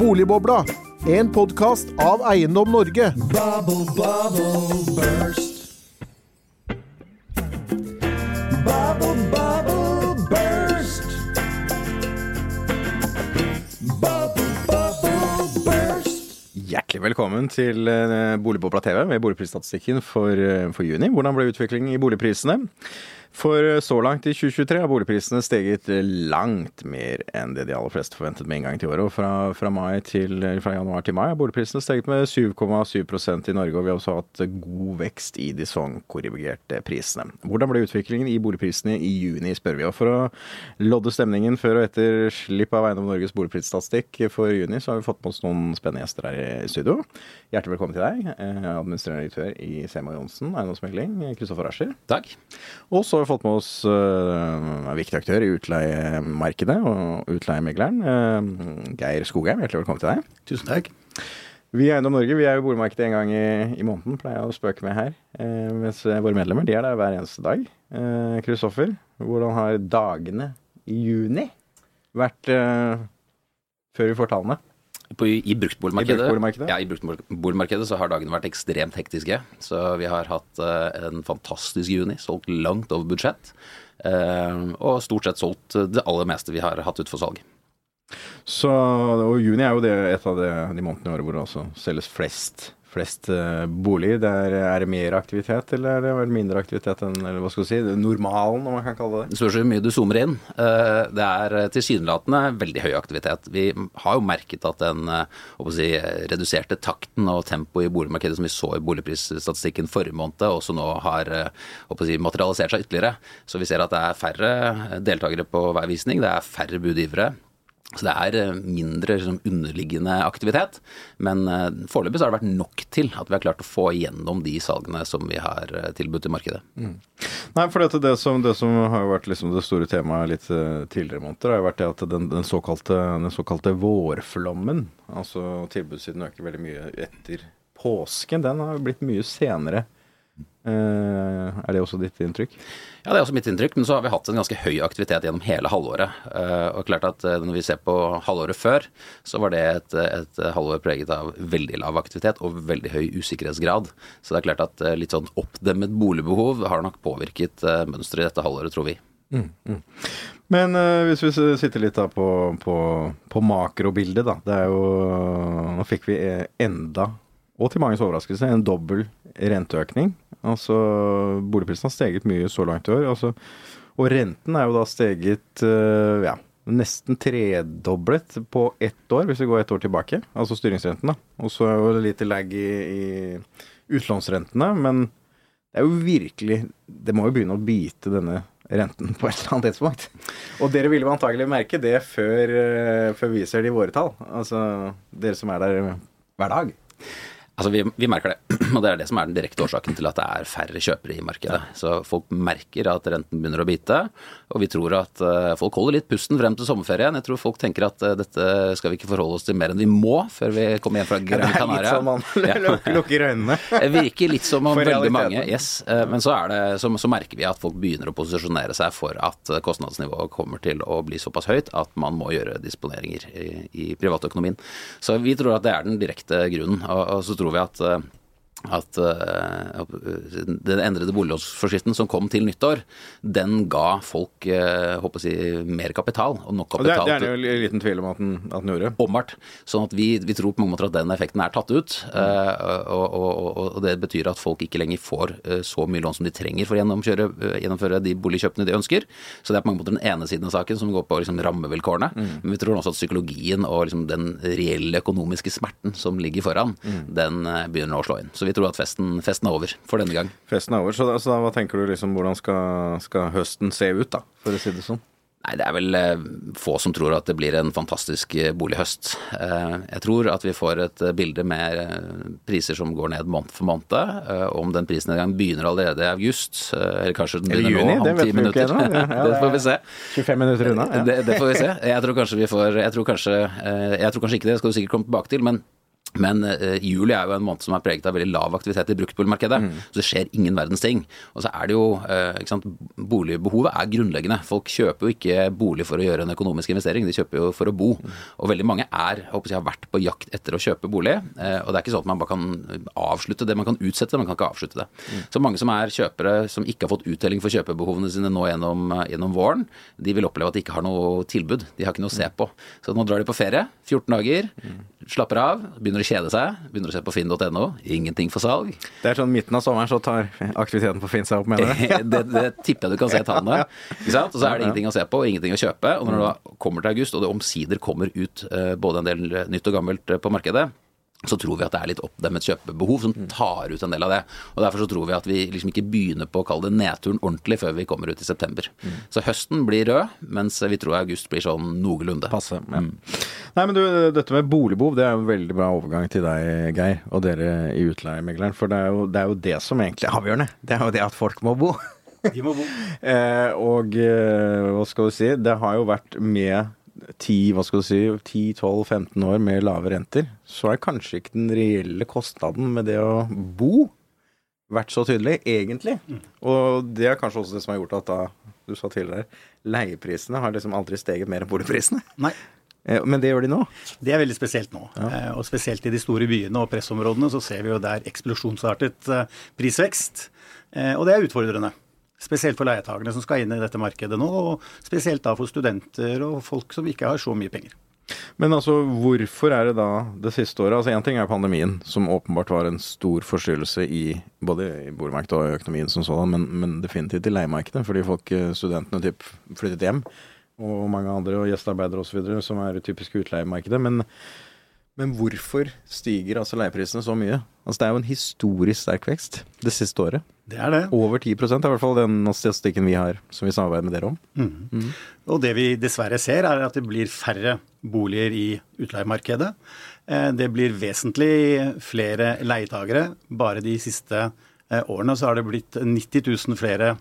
Boligbobla, en podkast av Eiendom Norge. Bubble, bubble, burst. Bubble, bubble, burst. Bubble, bubble, burst. Hjertelig velkommen til eh, Boligbobla TV med boligprisstatistikken for, eh, for juni. Hvordan ble utviklingen i boligprisene? For eh, så langt i 2023 har boligprisene steget eh, langt mer enn det de aller fleste forventet med inngang til året. Og fra, fra, til, fra januar til mai har boligprisene steget med 7,7% i Norge, og vi har også hatt god vekst i de sesongkorrigerte prisene. Hvordan ble utviklingen i boligprisene i juni, spør vi. Og for å lodde stemningen før og etter slipp av Eiendom Norges boligprisstatistikk for juni, så har vi fått med oss noen spennende gjester her i studio. Hjertelig velkommen til deg, eh, administrerende direktør i Sema Johnsen eiendomsmegling, Kristoffer Ascher. Takk. Og så har vi fått med oss uh, en viktig aktør i utleiemarkedet og utleiemegleren, uh, Geir Skogheim. Hjertelig velkommen til deg. Tusen takk. Vi i Eiendom Norge vi er jo boligmarkedet en gang i, i måneden, pleier jeg å spøke med her. Uh, mens våre medlemmer de er der hver eneste dag. Kristoffer, hvordan har dagene i juni vært før vi får tallene? På, I bruktboligmarkedet, bruktboligmarkedet? ja, i bruktboligmarkedet så har dagene vært ekstremt hektiske. Så vi har hatt uh, en fantastisk juni. Solgt langt over budsjett. Uh, og stort sett solgt det aller meste vi har hatt ut for salg. Så, og Juni er jo det, et av de, de månedene i året hvor det også selges flest flest uh, bolig. Der er det mer aktivitet, eller er det mindre aktivitet enn eller hva skal si, normalen, om man kan kalle det? Det spørs hvor mye du zoomer inn. Uh, det er tilsynelatende veldig høy aktivitet. Vi har jo merket at den si, reduserte takten og tempoet i boligmarkedet som vi så i boligprisstatistikken forrige måned, også nå har si, materialisert seg ytterligere. Så vi ser at det er færre deltakere på hver visning, det er færre budgivere. Så det er eh, mindre liksom, underliggende aktivitet. Men uh, foreløpig har det vært nok til at vi har klart å få igjennom de salgene som vi har uh, tilbudt i markedet. Mm. Nei, for det, det, som, det, som, har vært liksom det store temaet litt tidligere måneder, har jo vært det at den, den, såkalte, den såkalte vårflommen, altså tilbudssiden øker veldig mye etter påsken, den har blitt mye senere er det også ditt inntrykk? Ja, det er også mitt inntrykk. Men så har vi hatt en ganske høy aktivitet gjennom hele halvåret. Uh, og klart at uh, Når vi ser på halvåret før, så var det et, et, halvår preget av veldig lav aktivitet og veldig høy usikkerhetsgrad. Så det er klart at litt sånn oppdemmet boligbehov har nok påvirket mønsteret i dette halvåret, tror vi. Mm, mm. Men hvis vi sitter litt da på, på, på makrobildet, da. Det er jo Nå fikk vi enda, og til manges overraskelse, en dobbel renteøkning. Altså boligprisen har steget mye så langt i år. Altså, og renten er jo da steget uh, ja, nesten tredoblet på ett år, hvis vi går ett år tilbake. Altså styringsrenten, da. Og så er det lite lag i, i utlånsrentene. Men det er jo virkelig Det må jo begynne å bite denne renten på et eller annet tidspunkt. Og dere ville antagelig merke det før, uh, før vi ser det i våre tall. Altså dere som er der hver dag. Altså, vi, vi, merker det, og det er det som er den direkte årsaken til at det er færre kjøpere i markedet. Så folk merker at renten begynner å bite, og vi tror at uh, folk holder litt pusten frem til sommerferien. Jeg tror folk tenker at uh, dette skal vi ikke forholde oss til mer enn vi må før vi kommer hjem fra Gran Canaria. Det er litt sånn man lukker øynene. det virker litt som om veldig mange, yes. Uh, men så, det, så, så, merker vi at folk begynner å posisjonere seg for at kostnadsnivået kommer til å bli såpass høyt at man må gjøre disponeringer i, i privatøkonomien. Så vi tror at det er den direkte grunnen. og, og så tror tror vi at eh, at uh, den endrede boliglånsforskriften som kom til nyttår, den ga folk uh, håper si, mer kapital. Og nok kapital. Og det, det er det en liten tvil om at den, at den gjorde. Åpenbart. Sånn at vi, vi, tror på mange måter at den effekten er tatt ut. Uh, og, og, og, det betyr at folk ikke lenger får så mye lån som de trenger for å gjennomføre de boligkjøpene de ønsker. Så det er på mange måter den ene siden av saken som går på liksom, rammevilkårene. Mm. Men vi tror også at psykologien og liksom, den reelle økonomiske smerten som ligger foran, mm. den begynner nå å slå inn. Så vi tror at festen, festen, er over for denne gang. Festen er over, så, da, så da, hva tenker du liksom, hvordan skal, skal, høsten se ut, da, for å si det sånn? Nei, Det er vel eh, få som tror at det blir en fantastisk eh, bolighøst. Eh, jeg tror at vi får et bilde med priser som går ned måned for måned. Eh, om den prisnedgangen begynner allerede i august, eller kanskje den begynner juni, nå om ti minutter. Ikke, ja, ja, det får vi se. 25 minutter unna. Ja. Det, det, får vi se. Jeg tror kanskje vi får Jeg tror kanskje, jeg tror kanskje ikke det, skal du sikkert komme tilbake til. men Men eh, juli er jo en måned som er preget av veldig lav aktivitet i bruktboligmarkedet. Så det skjer ingen verdens ting. Og så er det jo eh, ikke sant, Boligbehovet er grunnleggende. Folk kjøper jo ikke bolig for å gjøre en økonomisk investering, de kjøper jo for å bo. Og veldig mange er, håper jeg, har vært på jakt etter å kjøpe bolig. eh, Og det er ikke sånn at man bare kan avslutte det. Man kan utsette det, man kan ikke avslutte det. Så mange som er kjøpere som ikke har fått uttelling for kjøpebehovene sine nå gjennom, gjennom våren, de vil oppleve at de ikke har noe tilbud. De har ikke noe å se på. Så nå drar de på ferie, 14 dager, slapper av, begynner å kjede seg, begynner å se på finn.no, ingenting for salg. Det er sånn midten av sommeren så tar aktiviteten på Finn seg opp, mener du? Det, det, tipper jeg du kan se tallene. Ikke sant? Og så er det ingenting å se på, ingenting å kjøpe. Og når det da kommer til august, og det omsider kommer ut eh, både en del nytt og gammelt eh, på markedet, så tror vi at det er litt oppdemmet kjøpebehov som tar ut en del av det. Og Derfor så tror vi at vi liksom ikke begynner på å kalle det nedturen ordentlig før vi kommer ut i september. Så høsten blir rød, mens vi tror august blir sånn noenlunde. Passe. Ja. Nei, men du, dette med boligbehov, det er jo en veldig bra overgang til deg, Geir, og dere i Utleiemegleren. For det er, jo, det er jo det som egentlig er avgjørende. Det er jo det at folk må bo. De må bo. Eh, og eh, hva skal du si, det har jo vært med 10, hva skal du si, 10-12-15 år med lave renter, så er kanskje ikke den reelle kostnaden med det å bo vært så tydelig, egentlig. Og det er kanskje også det som har gjort at da, du sa tidligere, leieprisene har liksom aldri steget mer enn boligprisene. Nei. Eh, Men det gjør de nå. Det er veldig spesielt nå. Ja. Og spesielt i de store byene og pressområdene så ser vi jo der eksplosjonsartet eh, prisvekst. Eh, Og det er utfordrende. Spesielt for leietakerne som skal inn i dette markedet nå, og spesielt da for studenter og folk som ikke har så mye penger. Men altså, hvorfor er det da det siste året Altså, én ting er pandemien, som åpenbart var en stor forstyrrelse i både i boligmarkedet og økonomien som sådan, men, men definitivt i leiemarkedet, fordi folk, eh, studentene, typ flyttet hjem. Og mange andre, og gjestearbeidere osv., som er typisk utleiemarkedet. Men, men hvorfor stiger altså leieprisene så mye? Altså, det er jo en historisk sterk vekst det siste året. Det er det. Over 10 er i hvert fall den statistikken vi har, som vi samarbeider med dere om. Og det vi dessverre ser, er at det blir færre boliger i utleiemarkedet. Eh, Det blir vesentlig flere leietagere. Bare de siste eh, årene så har det blitt 90 000 flere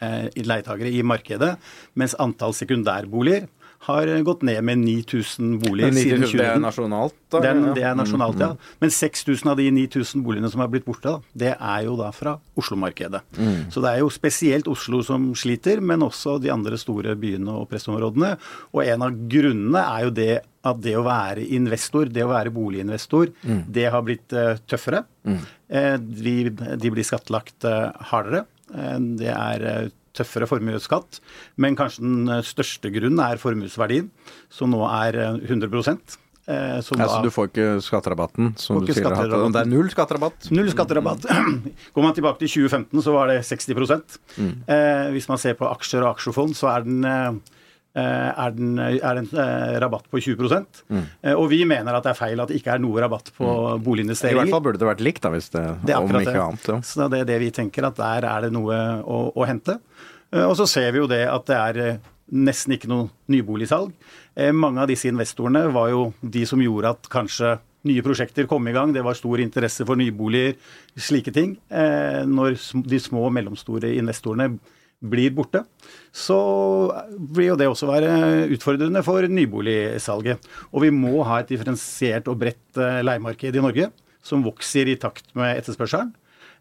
eh, leietagere i markedet, mens antall sekundærboliger har gått ned med 9000 boliger siden 2019. Det er nasjonalt, da? Den, det er nasjonalt, ja. Men 6000 av de 9000 boligene som har blitt borte, da, det er jo da fra Oslo-markedet. Så det er jo spesielt Oslo som sliter, men også de andre store byene og pressområdene. Og en av grunnene er jo det at det å være investor, det å være boliginvestor, det har blitt eh, tøffere. Eh, de, de blir skattlagt eh, hardere. Det er tøffere formuesskatt. Men kanskje den eh, største grunnen er formuesverdien, som nå er eh, 100 eh, Ja, da- så du får ikke skatterabatten, som du ikke tidligere har skatterabatten. Det er null skatterabatt. Null skatterabatt. Går man tilbake til 2015, så var det 60 eh, Hvis man ser på aksjer og aksjefond, så er den eh, er, den, er det en eh, rabatt på 20 mm. Og vi mener at det er feil at det ikke er noe rabatt på I hvert fall burde det vært likt, da, hvis det, Det er om ikke det. annet. Ja. Så det er det vi tenker, at der er det noe å, å hente. Eh, Og så ser vi jo det at det er eh, nesten ikke noe nyboligsalg. Eh, Mange av disse investorene var jo de som gjorde at kanskje nye prosjekter kom i gang. Det var stor interesse for nyboliger, slike ting. Eh, Når de små og mellomstore investorene blir borte, så blir jo det også være utfordrende for nyboligsalget. Og vi må ha et differensiert og bredt eh, leiemarked i Norge som vokser i takt med etterspørselen.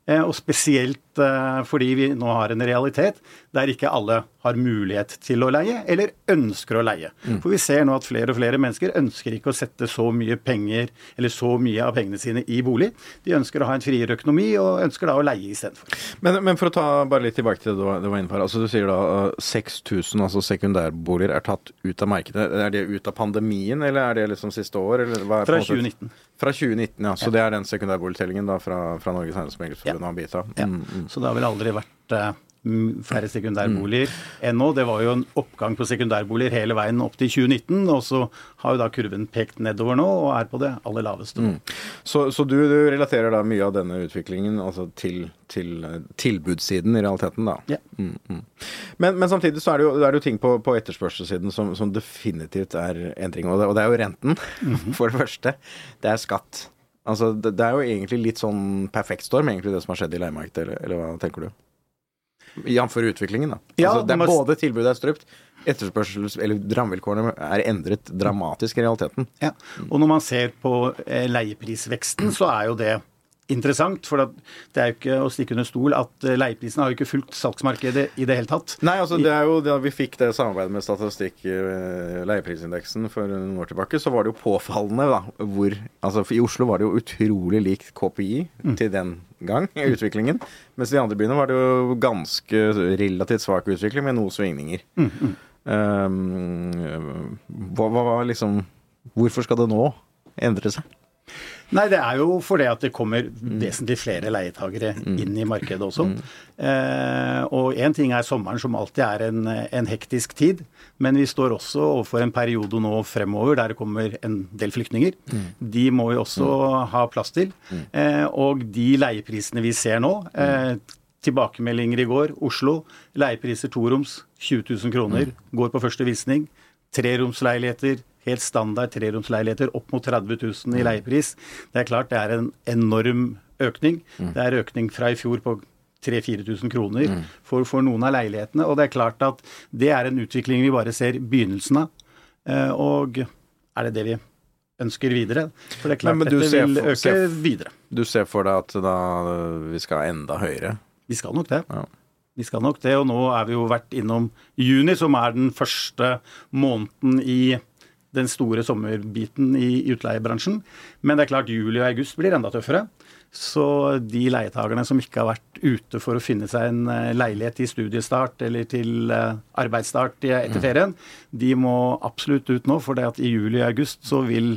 Eh, Og spesielt eh, fordi vi nå har en realitet der ikke alle har mulighet til å leie, eller ønsker å leie. For vi ser nå at flere og flere mennesker ønsker ikke å sette så mye penger, eller så mye av pengene sine i bolig. De ønsker å ha en friere økonomi, og ønsker da å leie istedenfor. Men, men for å ta bare litt tilbake til det du var, inne på her. Altså, du sier da uh, 6000 altså sekundærboliger er tatt ut av markedet. Er det ut av pandemien, eller er det liksom siste år? Eller hva er Fra på en måte- 2019. Fra 2019, ja. Så det er den sekundærboligtellingen da fra, fra Norges Eiendomsmeglerforbund bitt av. Ja. Mm. Så det har vel aldri vært eh, færre sekundærboliger ennå. Det var jo en oppgang på sekundærboliger hele veien opp til 2019, og så har jo da kurven pekt nedover nå og er på det aller laveste. Mm. Så, så du, du relaterer da mye av denne utviklingen altså til, til eh, tilbudssiden i realiteten, da? Ja. Mm, mm. Men, men samtidig så er det jo, er det jo ting på, på etterspørselssiden som, som definitivt er endring. Og det, og det er jo renten, for det første. Det er skatt. Altså, det, det er jo egentlig litt sånn perfekt storm, egentlig, det som har skjedd i leiemarkedet, eller, eller hva tenker du? Jf. utviklingen, da. Ja, altså, det er både tilbudet er strupt, etterspørsels- eller rammevilkårene er endret dramatisk i realiteten. Ja. Og når man ser på eh, leieprisveksten, så er jo det interessant. For det er jo ikke å stikke under stol at eh, leieprisene har jo ikke fulgt salgsmarkedet i det hele tatt. Nei, altså det er jo Da vi fikk det samarbeidet med statistikk, eh, leieprisindeksen, for noen år tilbake, så var det jo påfallende da, hvor altså I Oslo var det jo utrolig likt KPI til den gang, i utviklingen. Mens i de andre byene var det jo ganske relativt svak utvikling, med noen svingninger. Um, hva, hva liksom Hvorfor skal det nå endre seg? Nei, det er jo fordi at det kommer vesentlig flere leietagere inn i markedet også. Eh, og én ting er sommeren, som alltid er en, en hektisk tid. Men vi står også overfor en periode nå fremover der det kommer en del flyktninger. De må vi også ha plass til. Eh, og de leieprisene vi ser nå eh, Tilbakemeldinger i går. Oslo. Leiepriser toroms 20 000 kroner. Går på første visning. Treromsleiligheter, helt standard treromsleiligheter, opp mot 30 000 i leiepris. Det er klart det er en enorm økning. Det er økning fra i fjor på 3000-4000 kroner for, for noen av leilighetene. Og det er klart at det er en utvikling vi bare ser begynnelsen av. Eh, Og er det det vi ønsker videre? For det er klart Men- men dette ser vil øke ser- videre. Du ser for deg at da vi skal enda høyere? Vi skal nok det. Ja. Vi skal nok det, og nå er vi jo vært innom juni, som er den første måneden i den store sommerbiten i utleiebransjen. Men det er klart juli og august blir enda tøffere. Så de leietagerne som ikke har vært ute for å finne seg en eh, leilighet til studiestart eller til eh, arbeidsstart etter ferien, de må absolutt ut nå, for det at i juli og august så vil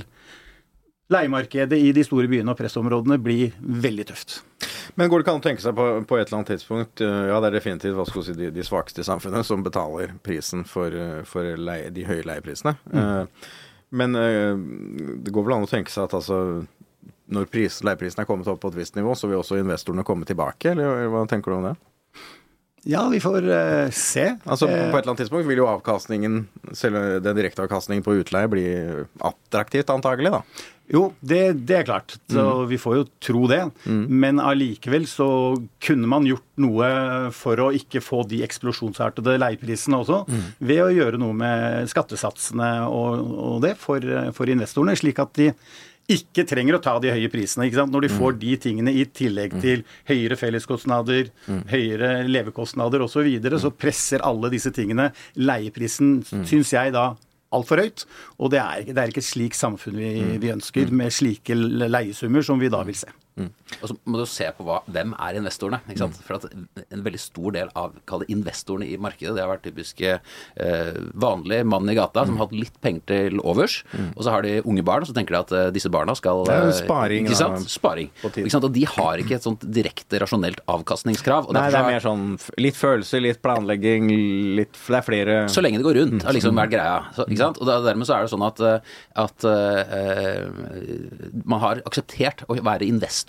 leiemarkedet i de store byene og pressområdene bli veldig tøft. Men går det ikke an å tenke seg på, på et eller annet tidspunkt eh, Ja, det er definitivt hva skal si, de, de svakeste i samfunnet som betaler prisen for, eh, for leie, de høye leieprisene. Eh, men det går vel an å tenke seg at altså når pris, leieprisen er kommet opp på et visst nivå, så vil også investorene komme tilbake, eller hva tenker du om det? Ja, vi får uh, se. Altså På Eh, et eller annet tidspunkt vil jo avkastningen, selv den direkteavkastningen på utleie, bli attraktivt antagelig, da. Jo, det, det er klart. Så vi får jo tro det. Men allikevel så kunne man gjort noe for å ikke få de eksplosjonsartede leieprisene også, ved å gjøre noe med skattesatsene og, og det for, for investorene, slik at de ikke trenger å ta de høye prisene. ikke sant? Når de får de tingene i tillegg til høyere felleskostnader, høyere levekostnader osv., så, videre, så presser alle disse tingene leieprisen, syns jeg da, altfor høyt. Og det er, det er ikke et slikt samfunn vi, vi ønsker, med slike leiesummer som vi da vil se. Og så må du se på hva, hvem er investorene. ikke sant? For at En veldig stor del av kall det investorene i markedet det har vært typiske eh, vanlige mann i gata som har hatt litt penger til overs. Og så har de unge barn, og så tenker de at eh, disse barna skal Det er eh, sparing, Ikke da. Sparing. Ikke sant? Og de har ikke et sånt direkte rasjonelt avkastningskrav. Og Nei, det er mer sånn litt følelse, litt planlegging, litt Det er flere Så lenge det går rundt, har liksom vært greia. Så, ikke sant? Og da, dermed så er det sånn at, eh, at eh, man har akseptert å være investor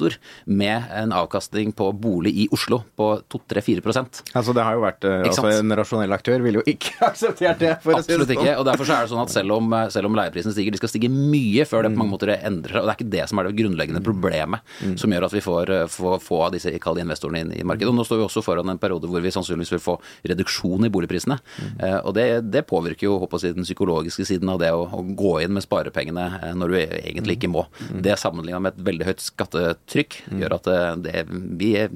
med en avkastning på bolig i Oslo på 2-3-4% Altså Det har jo vært eh, altså. En rasjonell aktør ville jo ikke akseptert det. Absolutt sånn. ikke. Og derfor så er det sånn at selv om, selv om leieprisen stiger, de skal stige mye før det på mange måter endrer seg. Og det er ikke det som er det grunnleggende problemet som gjør at vi får eh, få, av disse kall investorene inn i markedet. Og nå står vi også foran en periode hvor vi sannsynligvis vil få reduksjon i boligprisene. Mm. og det, det påvirker jo håper jeg, den psykologiske siden av det å, å gå inn med sparepengene eh, når du egentlig ikke må. Det sammenligna med et veldig høyt skattetrykk gjør at eh, det, vi er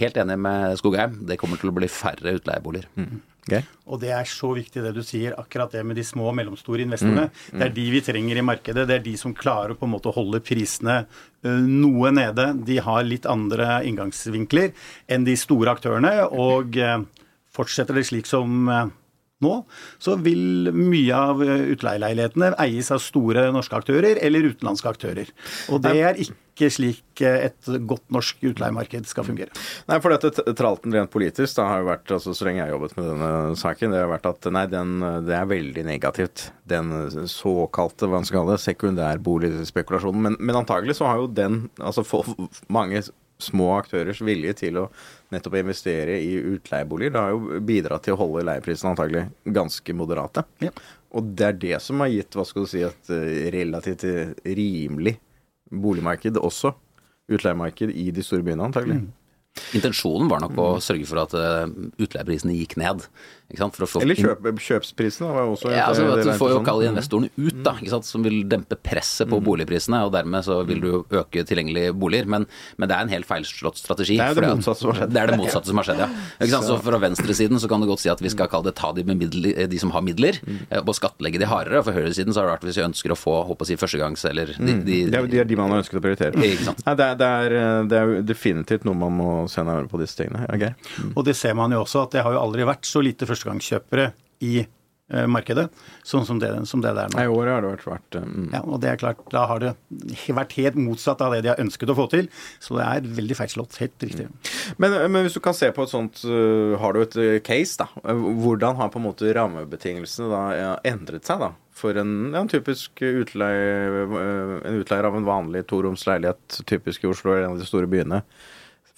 helt enige med Skogheim. Det kommer til å bli færre utleieboliger. Geir? Og det er så viktig det du sier, akkurat det med de små og mellomstore investorene. Det er de vi trenger i markedet. Det er de som klarer å på en måte holde prisene noe nede. De har litt andre inngangsvinkler enn de store aktørene. Og fortsetter det slik som nå, så vil mye av utleieleilighetene eies av store norske aktører eller utenlandske aktører. Og det er ikke slik et godt norsk utleiemarked skal fungere. Nei, for dette tralten rent politisk da har jo vært, altså så lenge jeg har jobbet med denne saken, det har vært at nei, den, det er veldig negativt. Den såkalte, hva skal det, sekundærboligspekulasjonen. Men, men antagelig så har jo den, altså for mange små aktørers vilje til å nettopp å investere i utleieboliger, det har jo bidratt til å holde leieprisene antagelig ganske moderate. Ja. Og det er det som har gitt, hva skal du si, et eh, relativt rimelig boligmarked også. Utleiemarked i de store byene, antagelig. Intensjonen var nok å sørge for at eh, utleieprisene gikk ned. For Eller kjøp, kjøpsprisene var også ja, altså, det Du får jo sånn. kalle investorene ut, da, som vil dempe presset på boligprisene. og Dermed så vil du øke tilgjengelige boliger. Men, men det er en helt feilslått strategi. Det er det, det motsatte som har skjedd. Det er det motsatte som har skjedd, ja. Sant? Så fra venstresiden så kan du godt si at vi skal kalle det ta de, med midler, de som har midler, mm. og skattlegge de hardere. Og fra høyresiden så har det vært hvis vi ønsker å få håper å si, førstegangs... Eller de, de, Det er de, man har ønsket å prioritere. Nei, det, er, det, er, definitivt noe man må se nærmere på disse tingene. Okay. Mm. Og det ser man jo også, at det har jo aldri vært så lite førstegangskjøpere i eh, markedet sånn som det, som det det er nå. I år har det vært, svært. mm. Ja, og det er klart, Da har det vært helt motsatt av det de har ønsket å få til. Så det er veldig feilslått. Helt riktig. Men, men hvis du kan se på et sånt Har du et case, da? Hvordan har på en måte rammebetingelsene da endret seg, da? For en, ja, en typisk utleie, øh, en utleier av en vanlig toroms leilighet, typisk i Oslo eller en av de store byene.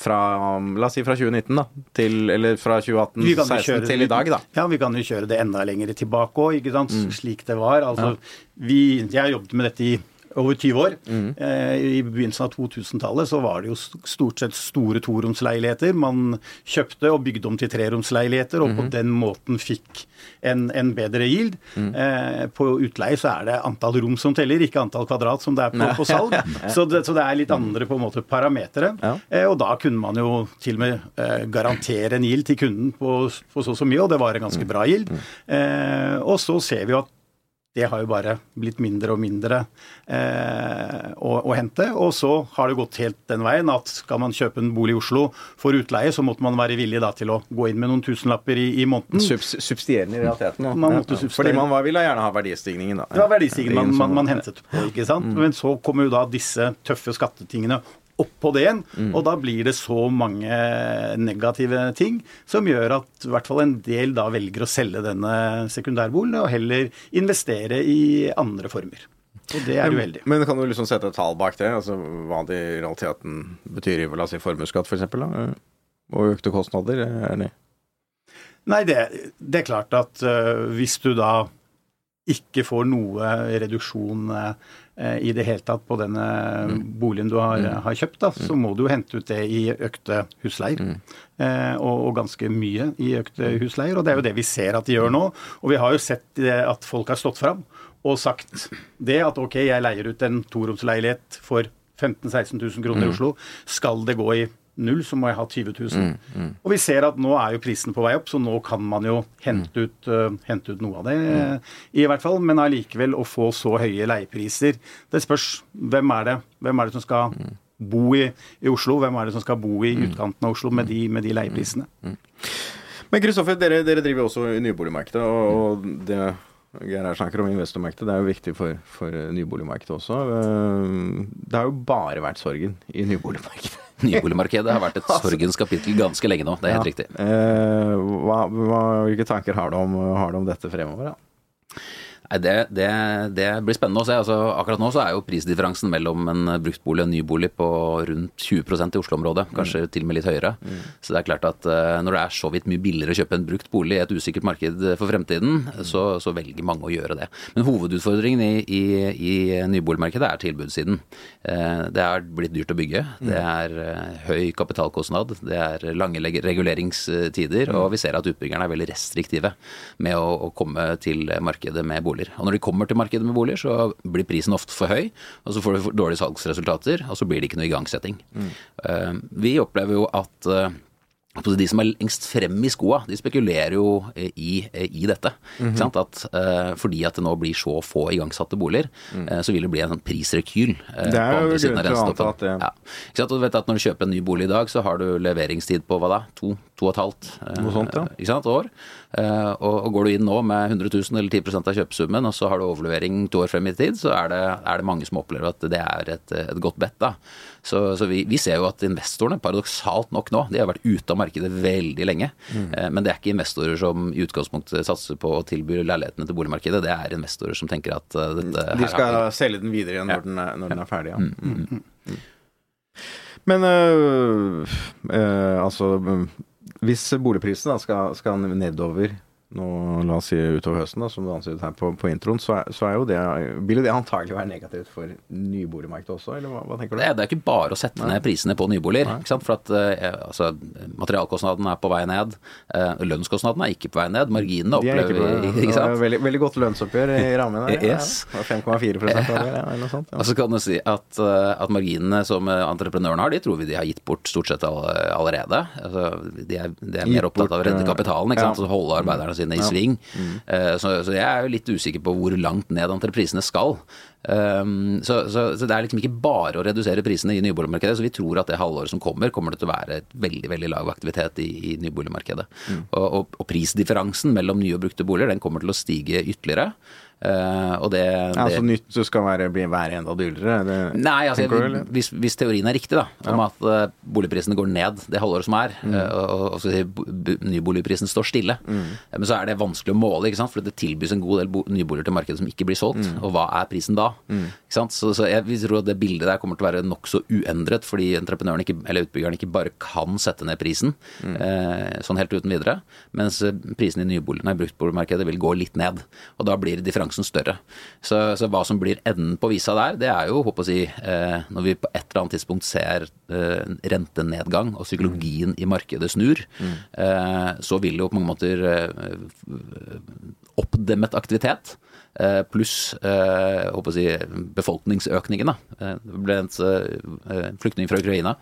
Fra, la oss si fra 2019, da, til, eller fra Vi kan jo 2018-16 til i dag, da. Ja, vi kan jo kjøre det enda lenger tilbake òg, ikke sant. Mm. Slik det var. Altså, vi, jeg jobbet med dette i over 20 år. Mm. Eh, I begynnelsen av 2000-tallet så var det jo stort sett store toromsleiligheter. Man kjøpte og bygde om til treromsleiligheter, og på Mhm. den måten fikk en, en bedre yield. Mm. Eh, på utleie så er det antall rom som teller, ikke antall kvadrat som det er på, på salg. Så det, så det er litt andre på en måte parametere. Ja. Eh, og da kunne man jo til og med eh, garantere en yield til kunden på, på så og så mye, og det var en ganske bra yield. Eh, og så ser vi jo at det har jo bare blitt mindre og mindre eh, å, å hente. Og så har det gått helt den veien at skal man kjøpe en bolig i Oslo for utleie, så måtte man være villig da til å gå inn med noen tusenlapper i, i måneden. Subs subsidierende i realiteten. ja. Man måtte Ja. Fordi man var, ville gjerne ha verdistigningen, da. Det var verdistigningen man, man, man hentet på, ikke sant. Men så kommer jo da disse tøffe skattetingene oppå det igjen, og da blir det så mange negative ting som gjør at i hvert fall en del da velger å selge denne sekundærboligen og heller investere i andre former. Og det er uheldig. Men kan du liksom sette et tall bak det? Altså hva det i realiteten betyr i la oss si, formuesskatt, f.eks.? For og økte kostnader? Er det Nei, det, det er klart at uh, hvis du da ikke får noe reduksjon eh, i det hele tatt på denne boligen du har, har kjøpt, da, så må du jo hente ut det i økte husleier. Eh, og, og ganske mye i økte husleier. Og det er jo det vi ser at de gjør nå. Og vi har jo sett det at folk har stått fram og sagt det at ok, jeg leier ut en toromsleilighet for 15 000-16 000 kroner i Oslo. Skal det gå i null, så må jeg ha 20 000. Og vi ser at nå er jo prisen på vei opp, så nå kan man jo hente ut, uh, hente ut noe av det, eh, i hvert fall. Men allikevel å få så høye leiepriser Det spørs hvem er det, hvem er det som skal bo i, i Oslo, hvem er det som skal bo i utkanten av Oslo med de, med de leieprisene. Men Kristoffer, dere, dere driver også i nyboligmarkedet, og, og det Geir her snakker om investormarkedet, det er jo viktig for, for nyboligmarkedet også. Eh, Det har jo bare vært sorgen i nyboligmarkedet. Nyboligmarkedet har vært et sorgens kapittel ganske lenge nå, det er helt riktig. Eh, hva, hva, hvilke tanker har du om, har du om dette fremover? Da? Det, det, det blir spennende å se. Altså, akkurat nå så er jo prisdifferansen mellom en bruktbolig og en nybolig på rundt 20% i Oslo-området, kanskje til og med litt høyere. Så det er klart at eh, når det er så vidt mye billigere å kjøpe en brukt bolig i et usikkert marked for fremtiden, så, så velger mange å gjøre det. Men hovedutfordringen i, i, i nyboligmarkedet er tilbudssiden. Eh, Det er blitt dyrt å bygge. Det er eh, høy kapitalkostnad. Det er lange reguleringstider. Og vi ser at utbyggerne er veldig restriktive med å, å komme til markedet med boliger. Og når de kommer til markedet med boliger, så blir prisen ofte for høy, og så får du dårlige salgsresultater, og så blir det ikke noe igangsetting. Mm. Vi opplever jo at eh, Altså, De som er lengst frem i skoa, de spekulerer jo eh, i, i dette. ikke sant? At, uh, fordi at det nå blir så få igangsatte boliger, eh, så vil det bli en sånn prisrekyl. Uh, Det er jo grunn til å anta at det- Ja. Ikke sant? Og du vet at Når du kjøper en ny bolig i dag, så har du leveringstid på hva da? To, to og et halvt sånt, ja. ikke sant? år. Eh, og, går du inn nå med 100 000 eller 10% av kjøpesummen, og så har du overlevering to år frem i tid, så er det, er det mange som opplever at det er et, et godt bet. da. Så, så vi, vi ser jo at investorene, paradoksalt nok nå, de har vært ute av markedet veldig lenge. Mm. Eh, men det er ikke investorer som i utgangspunktet satser på å tilby leilighetene til boligmarkedet. Det er investorer som tenker at eh, dette De skal her, selge den videre igjen når, den, er, når den er ferdig, ja. Mm. Men øh, øh, altså øh, Hvis boligprisen skal, skal nedover nå, la oss si utover høsten, da, som du antydet her på, på introen, så er, så er jo det Vil jo det antagelig være negativt for nyboligmarkedet også, eller hva, hva tenker du? Det det er ikke bare å sette ned prisene på nyboliger. Ikke sant? For at eh, altså, materialkostnaden er på vei ned. Eh, lønnskostnaden er ikke på vei ned. Marginene er opplever vi ikke, ikke sant? veldig, veldig godt lønnsoppgjør i rammen her. Yes. ja. 5,4 var det, ja, eller noe sånt. Ja. Og så kan du si at, eh, at marginene som eh, entreprenørene har, de tror vi de har gitt bort stort sett all- allerede. Altså, de, er, de er mer opptatt av å redde eh, kapitalen, ikke sant? ja. så holde arbeiderne sine i sving. Mm. Så, så jeg er jo litt usikker på hvor langt ned entreprisene skal. Um, så, så, så det er liksom ikke bare å redusere prisene i nyboligmarkedet. Så vi tror at det halvåret som kommer, kommer det til å være et veldig veldig lav aktivitet i, i nyboligmarkedet. Og, og, og prisdifferansen mellom nye og brukte boliger den kommer til å stige ytterligere. Eh, og det, Ja, det så nytt skal være, bli, være enda dyrere? Det, Nei, altså, jeg, hvis, hvis teorien er riktig, da, om at uh, boligprisene går ned det halvåret som er, Mm. eh, og, og, nyboligprisen står stille, mm. men så er det vanskelig å måle, for det tilbys en god del nyboliger til markedet som ikke blir solgt, Mm. og hva er prisen da? Sant? Så, så jeg vil tro at det bildet der kommer til å være nokså uendret, fordi entreprenøren ikke, eller utbyggeren ikke bare kan sette ned prisen Mm. sånn helt uten videre, mens prisen i nei, bruktboligmarkedet vil gå litt ned, og da blir differansen større. Så, så hva som blir enden på visa der, det er jo, håper å si, eh, når vi på et eller annet tidspunkt ser eh, rentenedgang og psykologien i markedet snur, eh, så vil jo på mange måter eh, oppdemmet aktivitet pluss eh, håper å si, befolkningsøkningen. Da. Eh, Det ble en eh, flyktning fra Ukraina.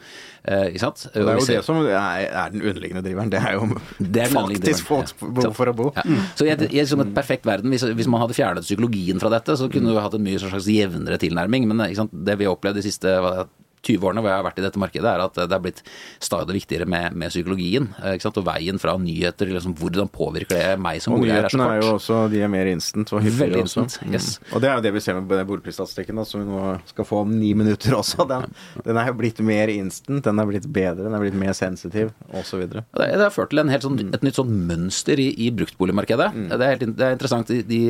eh, Ikke sant? Det er jo det som er, er den underliggende driveren. Det er jo Det er faktisk folks behov ja. for å bo. Ja. Så i, i et, som et perfekt verden, hvis, hvis man hadde fjernet psykologien fra dette, så kunne du hatt en mye slags jevnere tilnærming. Men det vi har opplevd de siste 20 årene hvor jeg har vært i dette markedet, er at det er blitt stadig viktigere med, med psykologien. eh? Og veien fra nyheter til liksom, hvordan påvirker det meg som Og boligeier er så nyhetene er jo også de er mer instant og hyppigere også. instant, yes. Mm. Og det er jo det vi ser med den boligprisstatistikken, som vi nå skal få om ni minutter også. Den, den er jo blitt mer instant, den er blitt bedre, den er blitt mer sensitiv, osv. Og Det, det har ført til en helt sånn, et nytt sånn mønster i, i bruktboligmarkedet. Det, er helt, det er interessant. I de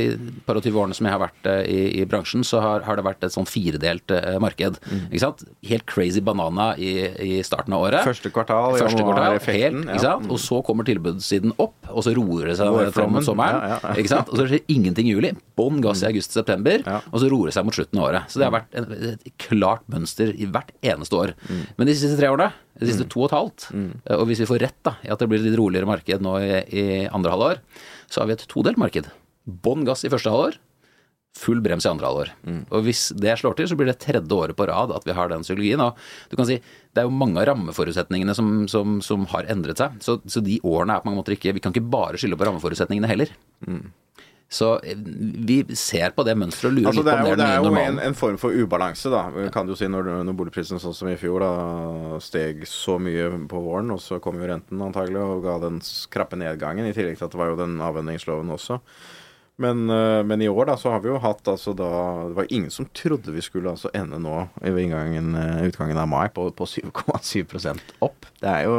par og tyve årene som jeg har vært eh, i, i bransjen, så har, har det vært et sånn firedelt marked. marked. Ikke sant? Helt crazy banana i, i starten av året. Første kvartal, Første kvartal, effekten, helt, ja. Og så kommer tilbudssiden opp, og så roer det seg Vårflommen, fram mot sommeren. ja, ja. Ikke sant? Og så skjer ingenting i juli. Bånn gass i august-september, og så roer det seg mot slutten av året. Så det har vært en, et klart mønster i hvert eneste år. Men de siste tre årene, de siste to og et halvt, og hvis vi får rett da, i at det blir litt roligere marked nå i, i andre halvår, så har vi et todelt marked. Bånn gass i første halvår, full brems i andre halvår. Og hvis det slår til, så blir det tredje året på rad at vi har den psykologien. Og du kan si, det er jo mange av rammeforutsetningene som, som, som har endret seg. Så, så de årene er på mange måter ikke Vi kan ikke bare skylde på rammeforutsetningene heller. Så eh, vi ser på det mønsteret og lurer Altså, litt det er den jo, normalen. det er jo en, en form for ubalanse, da. Kan du si når, når boligprisen sånn som i fjor da steg så mye på våren, og så kom jo renten antagelig og ga den krappe nedgangen, i tillegg til at det var jo den avvenningsloven også. Men, øh, men i år da så har vi jo hatt altså da Det var ingen som trodde vi skulle altså ende nå ved inngangen, øh, utgangen av mai på, på 7,7% opp. Det er jo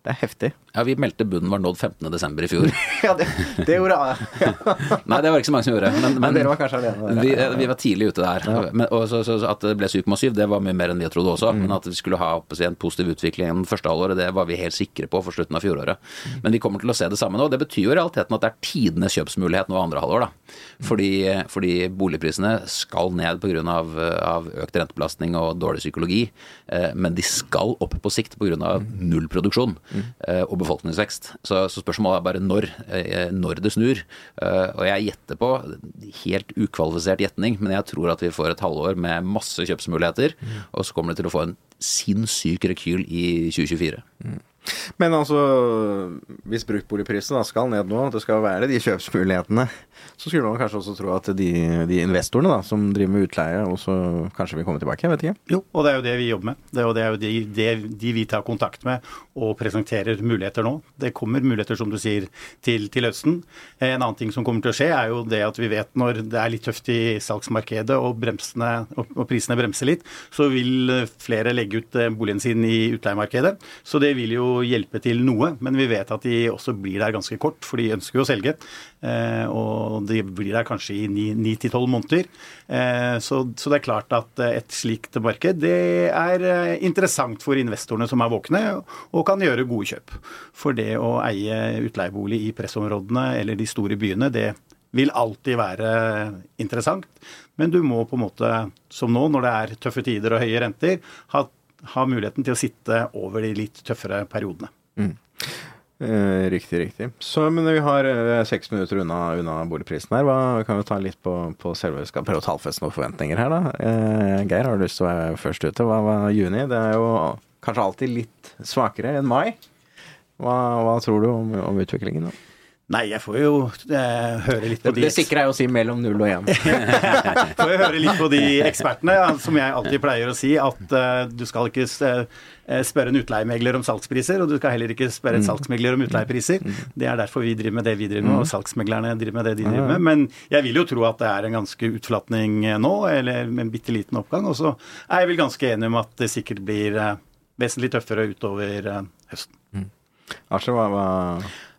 det er heftig. Ja, Vi meldte bunnen var nådd 15.12. i fjor. Ja, det, det gjorde jeg. Nei, det var ikke så mange som gjorde. Men, Men men dere var kanskje alene der. vi, vi var tidlig ute der. Men, og så, så, så At det ble 7,7, det var mye mer enn vi trodde også. Men at vi skulle ha en positiv utvikling den første halvåret, det var vi helt sikre på for slutten av fjoråret. Men vi kommer til å se det samme nå. Det betyr jo i realiteten at det er tidenes kjøpsmulighet nå andre halvår. da. Fordi, fordi boligprisene skal ned pga. Av, av økt rentebelastning og dårlig psykologi. Eh, Men de skal opp på sikt pga. nullproduksjon Mm. og befolkningsvekst. Så, så spørsmålet er bare når, eh, når det snur. Eh, Og jeg gjetter på, helt ukvalifisert gjetning, men jeg tror at vi får et halvår med masse kjøpsmuligheter, og så kommer det til å få en sinnssyk rekyl i 2024. Men altså, hvis bruktboligprisen da skal ned nå, at det skal være de kjøpsmulighetene, så skulle man kanskje også tro at de, de investorene da, som driver med utleie, også kanskje vil komme tilbake. Jeg vet ikke. Jo, og det er jo det vi jobber med. Det er jo, det er jo de, de, de vi tar kontakt med og presenterer muligheter nå. Det kommer muligheter, som du sier, til, til høsten. En annen ting som kommer til å skje, er jo det at vi vet når det er litt tøft i salgsmarkedet og, bremsene, og, og prisene bremser litt, så vil flere legge ut eh, boligen sin i utleiemarkedet. Så det vil jo hjelpe til noe, men vi vet at de også blir der ganske kort, for de ønsker jo å selge. Eh, og de blir der kanskje i ni til tolv måneder. Eh, så, så, det er klart at et slikt marked det er interessant for investorene som er våkne, og kan gjøre gode kjøp. For det å eie utleiebolig i pressområdene eller de store byene, det vil alltid være interessant. Men du må på en måte, som nå, når det er tøffe tider og høye renter, ha, ha muligheten til å sitte over de litt tøffere periodene. Mm. Eh, riktig, riktig. Så, men vi har eh, seks minutter unna, unna, boligprisen her. Hva, kan vi ta litt på, på selve Skal prøve å tallfeste noen forventninger her, da. Eh, Geir, har du lyst til å være først ute? Hva var juni? Det er jo kanskje alltid litt svakere enn mai. Hva, hva tror du om, om utviklingen? da? Nei, jeg får jo eh, høre litt på de Det sikre er å si mellom null og én. får jo høre litt på de ekspertene, ja, som jeg alltid pleier å si, at uh, du skal ikke uh, spørre en utleiemegler om salgspriser, og du skal heller ikke spørre en mm. salgsmegler om utleiepriser. Mm. Det er derfor vi driver med det vi driver med, og mm. salgsmeglerne driver med det de driver med. Men jeg vil jo tro at det er en ganske utflatning nå, eller med en bitte liten oppgang. Og så er jeg vel ganske enig om at det sikkert blir vesentlig tøffere utover høsten. Mm. Altså, hva, hva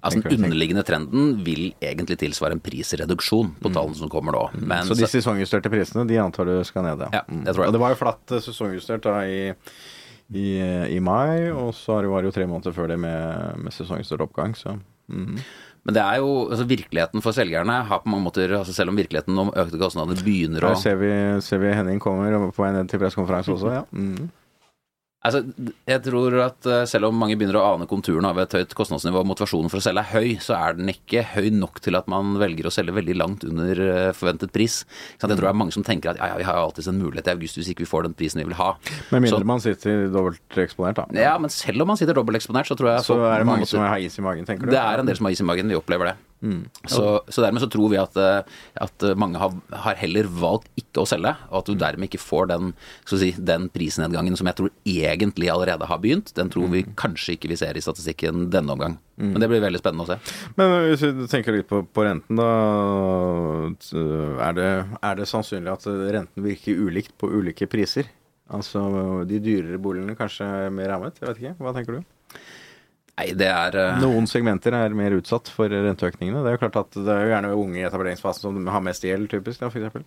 Altså Den underliggende trenden vil egentlig tilsvare en prisreduksjon på mm. tallene som kommer nå. Mm. Men, så de sesongjusterte prisene, de antar du skal ned, ja? Mm. det tror jeg. Og det var jo flatt sesongjustert da i, i, i mai, og så var det jo tre måneder før det med, med sesongjustert oppgang, så mm. Men det er jo, altså virkeligheten for selgerne har på mange måter, altså selv om virkeligheten om økte kostnader begynner å Der ser vi, ser vi Henning kommer på vei ned til pressekonferanse også, ja. Mm. Altså, jeg tror at eh, Selv om mange begynner å ane konturene av et høyt kostnadsnivå og motivasjonen for å selge er høy, så er den ikke høy nok til at man velger å selge veldig langt under eh, forventet pris. Jeg tror det er mange som tenker at ja, ja, vi har alltids en mulighet i august hvis ikke vi får den prisen vi vil ha. Med mindre så, man sitter dobbelteksponert, da. Ja, men selv om man sitter dobbelteksponert, så tror jeg Så er det mange måte, som har is i magen, tenker du? Det er en del som har is i magen, vi opplever det. Mm. Så, så, dermed så tror vi at, eh, at mange har, har, heller valgt ikke å selge, og at du dermed ikke får den, si, den, prisnedgangen som jeg tror egentlig allerede har begynt. Den tror vi mm. kanskje ikke vi ser i statistikken denne omgang. Mm. Men det blir veldig spennende å se. Men hvis vi tenker litt på, på renten, da. Er det, er det sannsynlig at renten virker ulikt på ulike priser? Altså de dyrere boligene kanskje mer rammet? Jeg vet ikke. Hva tenker du? Nei, det er uh... Noen segmenter er mer utsatt for renteøkningene. Det er jo klart at det er jo gjerne unge i etableringsfasen som har mest gjeld, typisk, da, f.eks.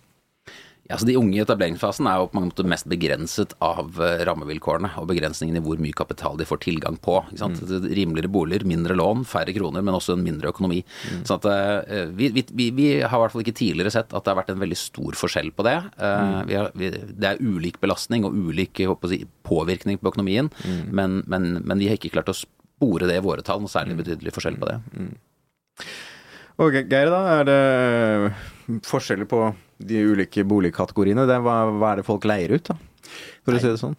Ja, så De unge i etableringsfasen er jo på mange måter mest begrenset av eh, rammevilkårene og begrensningen i hvor mye kapital de får tilgang på. Mm. Rimeligere boliger, mindre lån, færre kroner, men også en mindre økonomi. Mm. Så at, uh, vi, vi, vi, har i hvert fall ikke tidligere sett at det har vært en veldig stor forskjell på det. Mm. Vi har, det er ulik belastning og ulik si, påvirkning på økonomien, mm. men, men, men vi har ikke klart å spore det i våre tall, noe særlig mm. betydelig forskjell på det. Mm. Og Geir, da, er det forskjeller på de ulike boligkategoriene? Det, hva, hva, er det folk leier ut, da, for Nei. å si det sånn?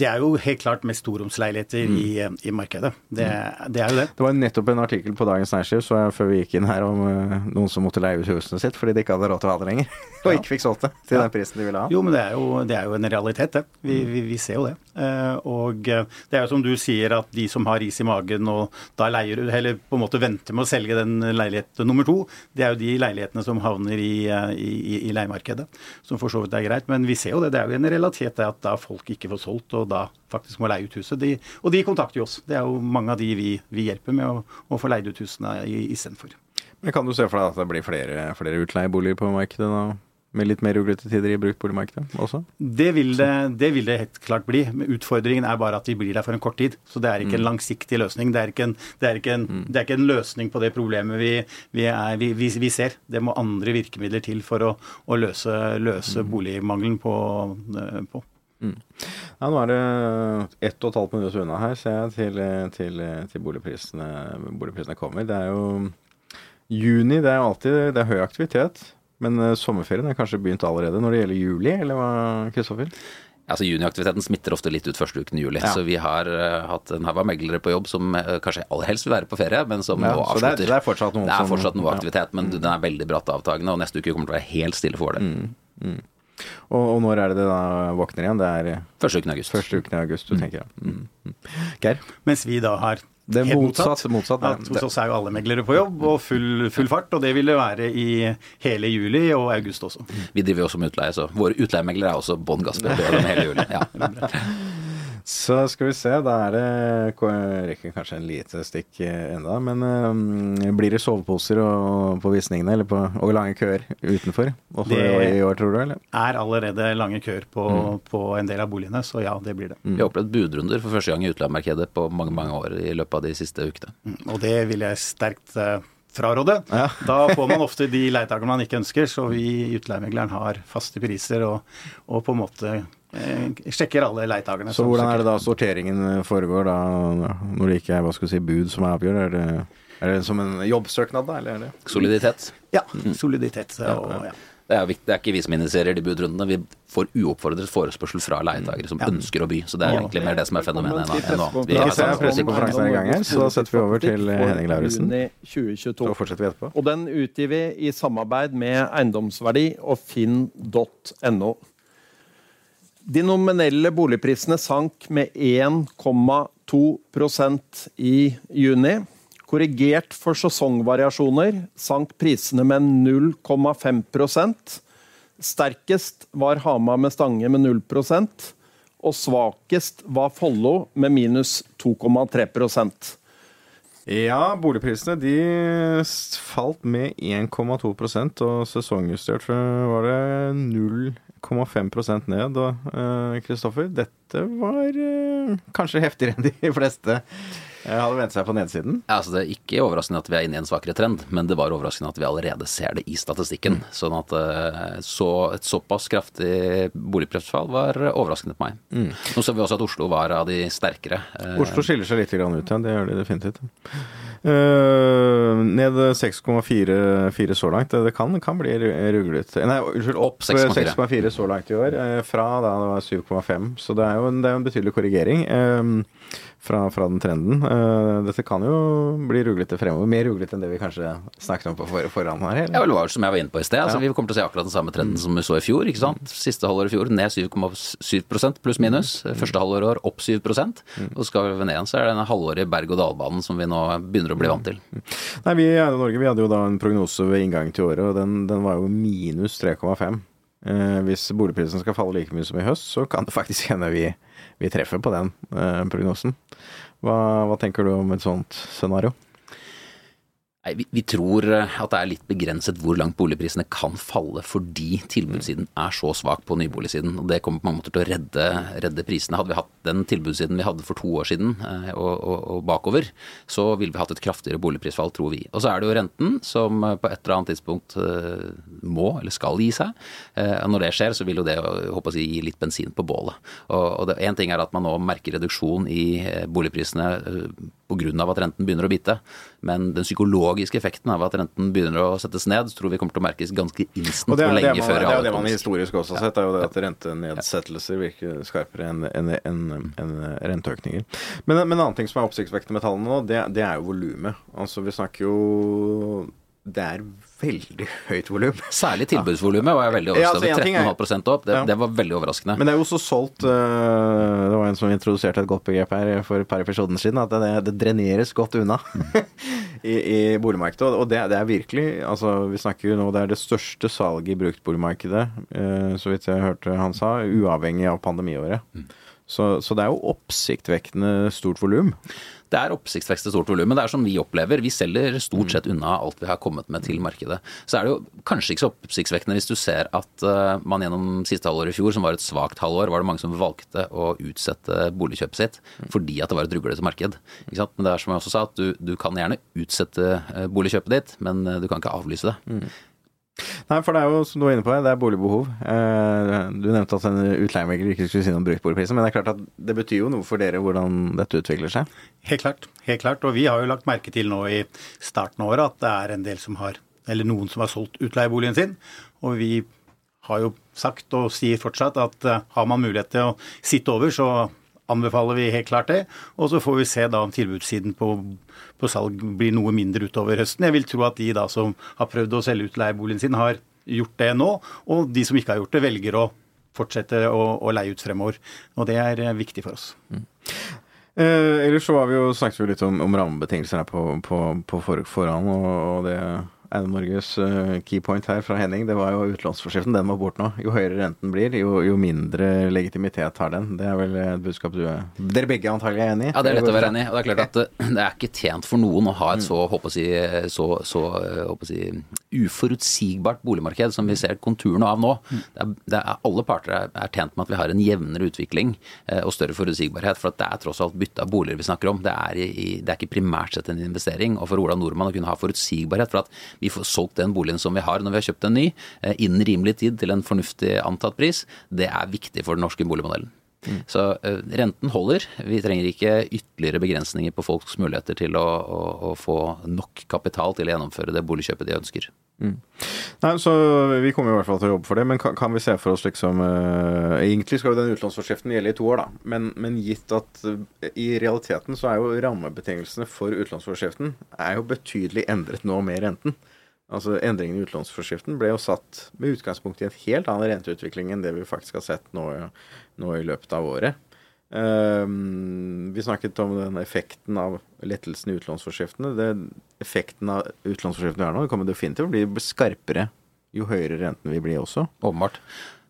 Det er jo helt klart mest storomsleiligheter mm. i, i, markedet. Det, mm. det, er jo det. Det var nettopp en artikkel på Dagens Næringsliv så jeg, før vi gikk inn her om uh, noen som måtte leie ut husene sitt fordi de ikke hadde råd til å ha det lenger. og ikke fikk solgt det til ja. den prisen de ville ha. Jo, men det er jo, det er jo en realitet, det. Vi, mm. vi, vi ser jo det. Uh, og uh, det er jo som du sier, at de som har is i magen og da leier eller på en måte venter med å selge den leilighet nummer to, det er jo de leilighetene som havner i, i, i leiemarkedet. Som for så vidt er greit. Men vi ser jo det. Det er jo en realitet det at da folk ikke får solgt. og da faktisk må leie ut huset. De, og de kontakter jo oss. Det er jo mange av de vi, vi hjelper med å, å, få leid ut husene istedenfor. Men Kan du se for deg at det blir flere, flere utleieboliger på markedet da? Med litt mer uglete tider i bruktboligmarkedet også? Det vil det, det vil det, helt klart bli. Utfordringen er bare at de blir der for en kort tid. Så det er ikke mm. en langsiktig løsning. Det er ikke en, er ikke en, mm. er ikke en løsning på det problemet vi, vi, er, vi, ser. Det må andre virkemidler til for å, å løse, løse mm. boligmangelen på. på. Mm. Ja, nå er det ett og et halvt minutt unna her, ser jeg, til, til, til boligprisene, boligprisene, kommer. Det er jo juni, det er alltid det er høy aktivitet. Men uh, sommerferien er kanskje begynt allerede når det gjelder juli, eller hva, Kristoffer? Altså Juniaktiviteten smitter ofte litt ut første uken i juli. Ja. Så vi har uh, hatt en haug av meglere på jobb som uh, kanskje aller helst vil være på ferie, men som ja, nå avslutter. Så det er, det er fortsatt noe, det er fortsatt noe aktivitet, men mm. den er veldig bratt avtagende, og neste uke kommer til å være helt stille for det. Mm. Mm. Og, og, når er det det da våkner igjen? Det er Første uken i august. Første uken i august, du mm. tenker mm. mm. Geir? Mens vi da har det er motsatt. motsatt, at hos oss er jo alle meglere på jobb og full, full, fart, og det vil det være i hele juli og august også. Vi driver jo også med utleie, så våre utleiemeglere er også bånn gass. hele juli. Ja. Så skal vi se, da er det rekker kanskje en lite stikk eh, enda, men um, blir det soveposer og, på visningene, eller på, og lange køer utenfor? Også Det- i år, tror du, eller? Er allerede lange køer på, på en del av boligene, så ja, det blir det. Vi har opplevd budrunder for første gang i utleiemarkedet på mange mange år i løpet av de siste ukene. Og det vil jeg sterkt eh, fraråde. Ja. Da får man ofte de leietakerne man ikke ønsker, så vi i utleiemegleren har faste priser og, og på en måte eh, sjekker alle leietakerne. Så hvordan er det da sorteringen foregår da, når det ikke er hva skal vi si, bud som er avgjør? Er det, er det som en jobbsøknad, da, eller er det Soliditet. Ja, soliditet. Og, ja. Det er, viktig, det er ikke vi som initierer de budrundene. Vi får uoppfordret forespørsel fra leietakere som ønsker å by. Så det er egentlig mer det som er fenomenet enn nå. Vi har se, pressekonferansen er i gang her, så setter vi over til eh, Henning Lauritzen. Så fortsetter vi etterpå. Og den utgir vi i samarbeid med Eiendomsverdi og finn.no. De nominelle boligprisene sank med 1,2% i juni. Korrigert for sesongvariasjoner sank prisene med 0,5% Sterkest var Hamar med Stange med 0% og svakest var Follo med minus 2,3% Ja, boligprisene de falt med 1,2% og sesongjustert var det 0,5% ned. Eh, Kristoffer, dette var eh, kanskje heftigere enn de fleste eh, hadde vent seg på nedsiden. Ja, altså det er ikke overraskende at vi er inne i en svakere trend, men det var overraskende at vi allerede ser det i statistikken. Sånn at eh, så, et såpass kraftig boligprisfall var overraskende på meg. Nå ser vi også at Oslo var av de sterkere. Eh, Oslo skiller seg litt ut, ja. Det gjør de definitivt. Uh, ned 6,4 så langt. Det kan, kan bli ru- ruglete. Nei, unnskyld, opp Opp 6,4. 6,4 så langt i år. Fra da det var 7,5. Så det er jo en, det er en betydelig korrigering eh, fra, fra den trenden. Uh, Dette kan jo bli ruglete fremover. Mer ruglete enn det vi kanskje snakket om på for, forhånd her. Ja, Eller? vel, det var som jeg var inne på i sted. Altså, Ja. Vi kommer til å se akkurat den samme trenden som vi så i fjor. ikke sant? Siste halvår i fjor ned 7,7% pluss minus. Første halvår år opp 7% Og skal vi ned igjen, så er det den halvårige berg-og-dal-banen som vi nå begynner å bli vant til. Nei, vi i Norge vi hadde jo da en prognose ved inngangen til året, og den, den var jo minus 3,5. Eh, hvis boligprisen skal falle like mye som i høst, så kan det faktisk hende vi, vi treffer på den eh, prognosen. Hva, hva tenker du om et sånt scenario? Nei, vi, vi tror eh, at det er litt begrenset hvor langt boligprisene kan falle fordi tilbudssiden er så svak på nyboligsiden. og Det kommer på mange måter til å redde, redde prisene. Hadde vi hatt den tilbudssiden vi hadde for to år siden eh, og, og, og bakover, så ville vi hatt et kraftigere boligprisfall, tror vi. Og så er det jo renten som eh, på et eller annet tidspunkt må eller skal gi seg. Når det skjer, så vil jo det håper jeg, gi litt bensin på bålet. Og, Én ting er at man nå merker reduksjon i boligprisene pga. at renten begynner å bite, men den psykologiske effekten av at renten begynner å settes ned, tror vi kommer til å merkes ganske instant Og det og er, det, lenge man, før det er det man historisk også har sett, er jo det at rentenedsettelser virker skarpere enn en, en, en, renteøkninger. Men, men en annen ting som er oppsiktsvekkende med tallene nå, det, det er jo volumet. Altså, vi snakker jo Det er veldig høyt volum. Særlig tilbudsvolumet var jeg veldig overrasket altså, en ting er- over. 13,5 opp, det, Ja. det var veldig overraskende. Men det er jo også solgt øh, Det var en som introduserte et godt begrep her for et par episoder siden, at det, det dreneres godt unna i, i boligmarkedet. Og det, det er virkelig altså Vi snakker jo nå det er det største salget i bruktboligmarkedet, øh, så vidt jeg hørte han sa, uavhengig av pandemiåret. Så, så det er jo oppsiktsvekkende stort volum. Det er oppsiktsvekkende stort volum, men det er som vi opplever. Vi selger stort sett unna alt vi har kommet med til markedet. Så er det jo kanskje ikke så oppsiktsvekkende hvis du ser at eh, man gjennom siste halvår i fjor, som var et svakt halvår, var det mange som valgte å utsette boligkjøpet sitt fordi at det var et ruglete marked. Men det er som jeg også sa, at du, du kan gjerne utsette eh, boligkjøpet ditt, men eh, du kan ikke avlyse det. Nei, for det er jo, som du var inne på, det er boligbehov. Eh, Du nevnte at en utleiemegler ikke skulle si noe om bruktboligpriser, men det er klart at det betyr jo noe for dere hvordan dette utvikler seg. Helt klart. helt klart. Og vi har jo lagt merke til nå i starten av året at det er en del som har, eller noen som har solgt utleieboligen sin. Og vi har jo sagt og sier fortsatt at eh, har man mulighet til å sitte over, så anbefaler vi helt klart det. Og så får vi se da om tilbudssiden på, på salg blir noe mindre utover høsten. Jeg vil tro at de da som har prøvd å selge ut leieboligen sin, har gjort det nå. Og de som ikke har gjort det, velger å fortsette å, å leie ut fremover. Og det er eh, viktig for oss. Eh, ellers så var vi jo, snakket litt om, om rammebetingelsene på, på, på for, forhånd, og det Eiendom Norges eh, keypoint her fra Henning, det var jo utlånsforskriften. Den må bort nå. Jo høyere renten blir, jo, jo mindre legitimitet har den. Det er vel et budskap du er Dere begge antagelig er enig i? Ja, det er lett å være enig i. Og det er klart at eh, det er ikke tjent for noen å ha et så, håper si, så, så eh, håper si, uforutsigbart boligmarked som vi ser konturene av nå. Det er, det er, alle parter er, er tjent med at vi har en jevnere utvikling eh, og større forutsigbarhet. For at det er tross alt bytte av boliger vi snakker om. Det er, i, det er ikke primært sett en investering. Og for Ola Nordmann å kunne ha forutsigbarhet for at vi får solgt den boligen som vi har når vi har kjøpt en ny, eh, innen rimelig tid til en fornuftig antatt pris, det er viktig for den norske boligmodellen. Så uh, renten holder. Vi trenger ikke ytterligere begrensninger på folks muligheter til å, å, å få nok kapital til å gjennomføre det boligkjøpet de ønsker. Nei, så Vi kommer i hvert fall til å jobbe for det, men kan, kan vi se for oss liksom uh, Egentlig skal jo den utlånsforskriften gjelde i to år, da. Men, men gitt at uh, i realiteten så er jo rammebetingelsene for utlånsforskriften er jo betydelig endret nå med renten. Altså Endringene i utlånsforskriften ble jo satt med utgangspunkt i en helt annen renteutvikling enn det vi faktisk har sett nå, nå i løpet av året. Um, vi snakket om den effekten av lettelsen i utlånsforskriftene. Det, effekten av utlånsforskriftene vi har nå, kommer definitivt til å bli skarpere jo høyere renten vi blir også. Åpenbart.